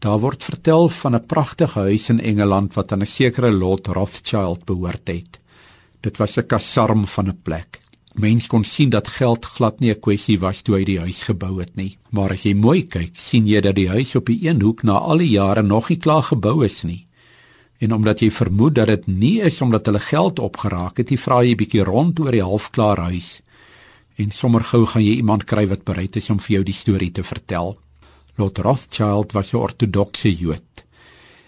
Daar word vertel van 'n pragtige huis in Engeland wat aan 'n sekere Lord Rothschild behoort het. Dit was 'n kasarm van 'n plek. Mens kon sien dat geld glad nie 'n kwessie was toe hy die huis gebou het nie. Maar as jy mooi kyk, sien jy dat die huis op die een hoek na al die jare nog nie klaar gebou is nie. En omdat jy vermoed dat dit nie is omdat hulle geld opgeraak het, jy vra jy bietjie rond oor die halfklaar huis. En sommer gou gaan jy iemand kry wat bereid is om vir jou die storie te vertel. Lord Rothschild was 'n ortodokse Jood.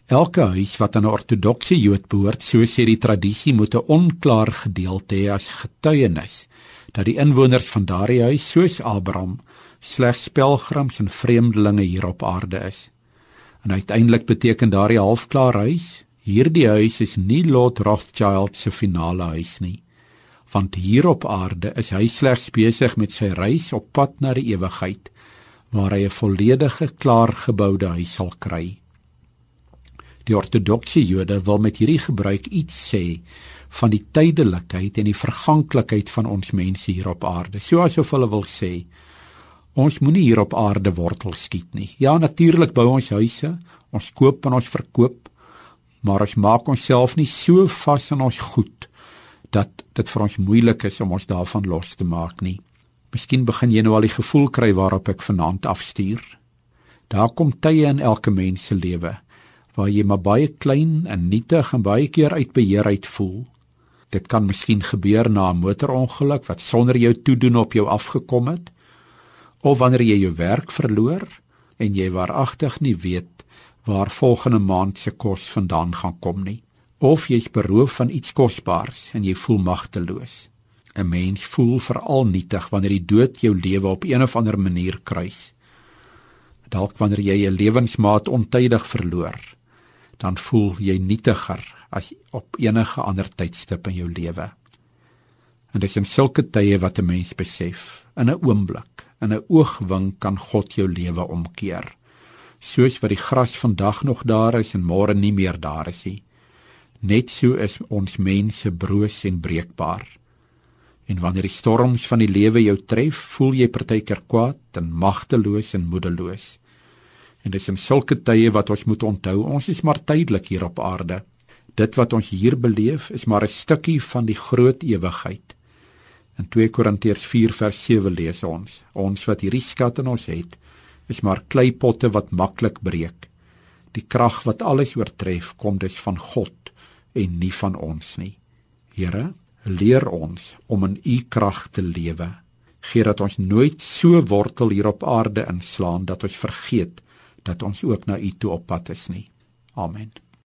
Elke huis wat aan 'n ortodokse Jood behoort, so sê die tradisie, moet 'n onklaar gedeelte hê as getuienis dat die inwoners van daardie huis, soos Abraham, slegs pelgrims en vreemdelinge hier op aarde is. En uiteindelik beteken daardie halfklaar huis, hierdie huis is nie Lord Rothschild se finale huis nie, want hier op aarde is hy slegs besig met sy reis op pad na die ewigheid waar hy 'n volledige klaargeboude huis sal kry. Die ortodokse Jode wil met hierdie gebruik iets sê van die tydelikheid en die verganklikheid van ons mense hier op aarde. So asof hulle wil sê ons moenie hier op aarde wortel skiet nie. Ja, natuurlik bou ons huise, ons koop en ons verkoop, maar ons maak onsself nie so vas aan ons goed dat dit vir ons moeilik is om ons daarvan los te maak nie. Miskien begin jy nou al die gevoel kry waarop ek vanaand afstuur. Daar kom tye in elke mens se lewe waar jy maar baie klein en nietig en baie keer uit beheer uit voel. Dit kan miskien gebeur na 'n motorongeluk wat sonder jou toedoen op jou afgekom het of wanneer jy jou werk verloor en jy waaragtig nie weet waar volgende maand se kos vandaan gaan kom nie of jy's beroof van iets kosbaars en jy voel magteloos. 'n Mens voel veral nietig wanneer die dood jou lewe op een of ander manier kruis. Dalk wanneer jy 'n lewensmaat ontydig verloor, dan voel jy nietiger as op enige ander tydstip in jou lewe. En dit is in sulke tye wat 'n mens besef, in 'n oomblik, in 'n oogwink kan God jou lewe omkeer. Soos wat die gras vandag nog daar is en môre nie meer daar is nie. Net so is ons mense broos en breekbaar. En wanneer die storms van die lewe jou tref, voel jy partykeer kwaad en magteloos en moedeloos. En dis in sulke tye wat ons moet onthou, ons is maar tydelik hier op aarde. Dit wat ons hier beleef, is maar 'n stukkie van die groot ewigheid. In 2 Korintiërs 4 vers 7 lees ons: Ons wat hierdie skat in ons het, is maar kleipotte wat maklik breek. Die krag wat alles oortref, kom dus van God en nie van ons nie. Here, leer ons om in u krag te lewe. Geer dat ons nooit so wortel hier op aarde inslaan dat ons vergeet dat ons ook na u toe op pad is nie. Amen.